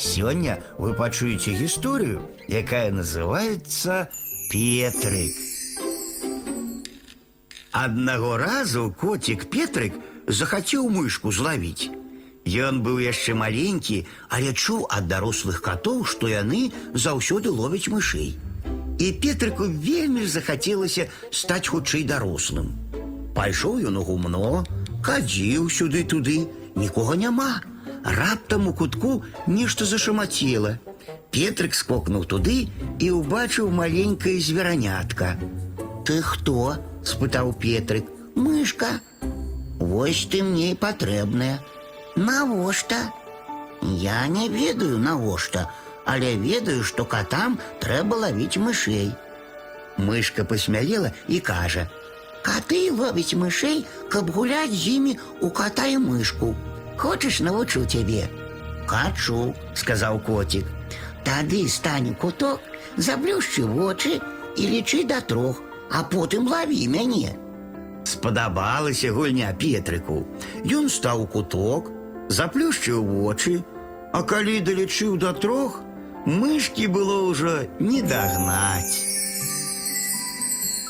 Сегодня вы пачуеце историю, якая называется Петрик. Аднаго разу котик Петрик захотел мышку зловить. Ён быў яшчэ маленькі, але чуў ад дарослых катоў, што яны заўсёды ловяць мышэй. І Петрыку вельмі ж захацелася стаць хутчэй дарослым. Пайшоў ён у гумно, хадзіў сюды-туды, нікога няма. Раптам у кутку нешта зашамацела. Петрык скокнуў туды і ўбачыў маленькае зверанятка. Ты хто? спытаў Петрык. Мышка. Вось ты мне і патрэбная. Навошта? Я не ведаю навошта, але ведаю, што катам трэба лавіць мышэй. Мышка посмялела і кажа: « Каты ловяць мышэй, каб гуляць з імі у кота і мышку. Хочаш навучу цябе? Хачу, сказаў котик. Тады стань у куток, заблюшчы вочы і лічы да трох, а потым лаві мяне. Спадабалася гульня Петрыку. Ён стаў у куток, заплюшчыў вочы, а калі далічыў да трох, мышкі было ўжо не дагнаць.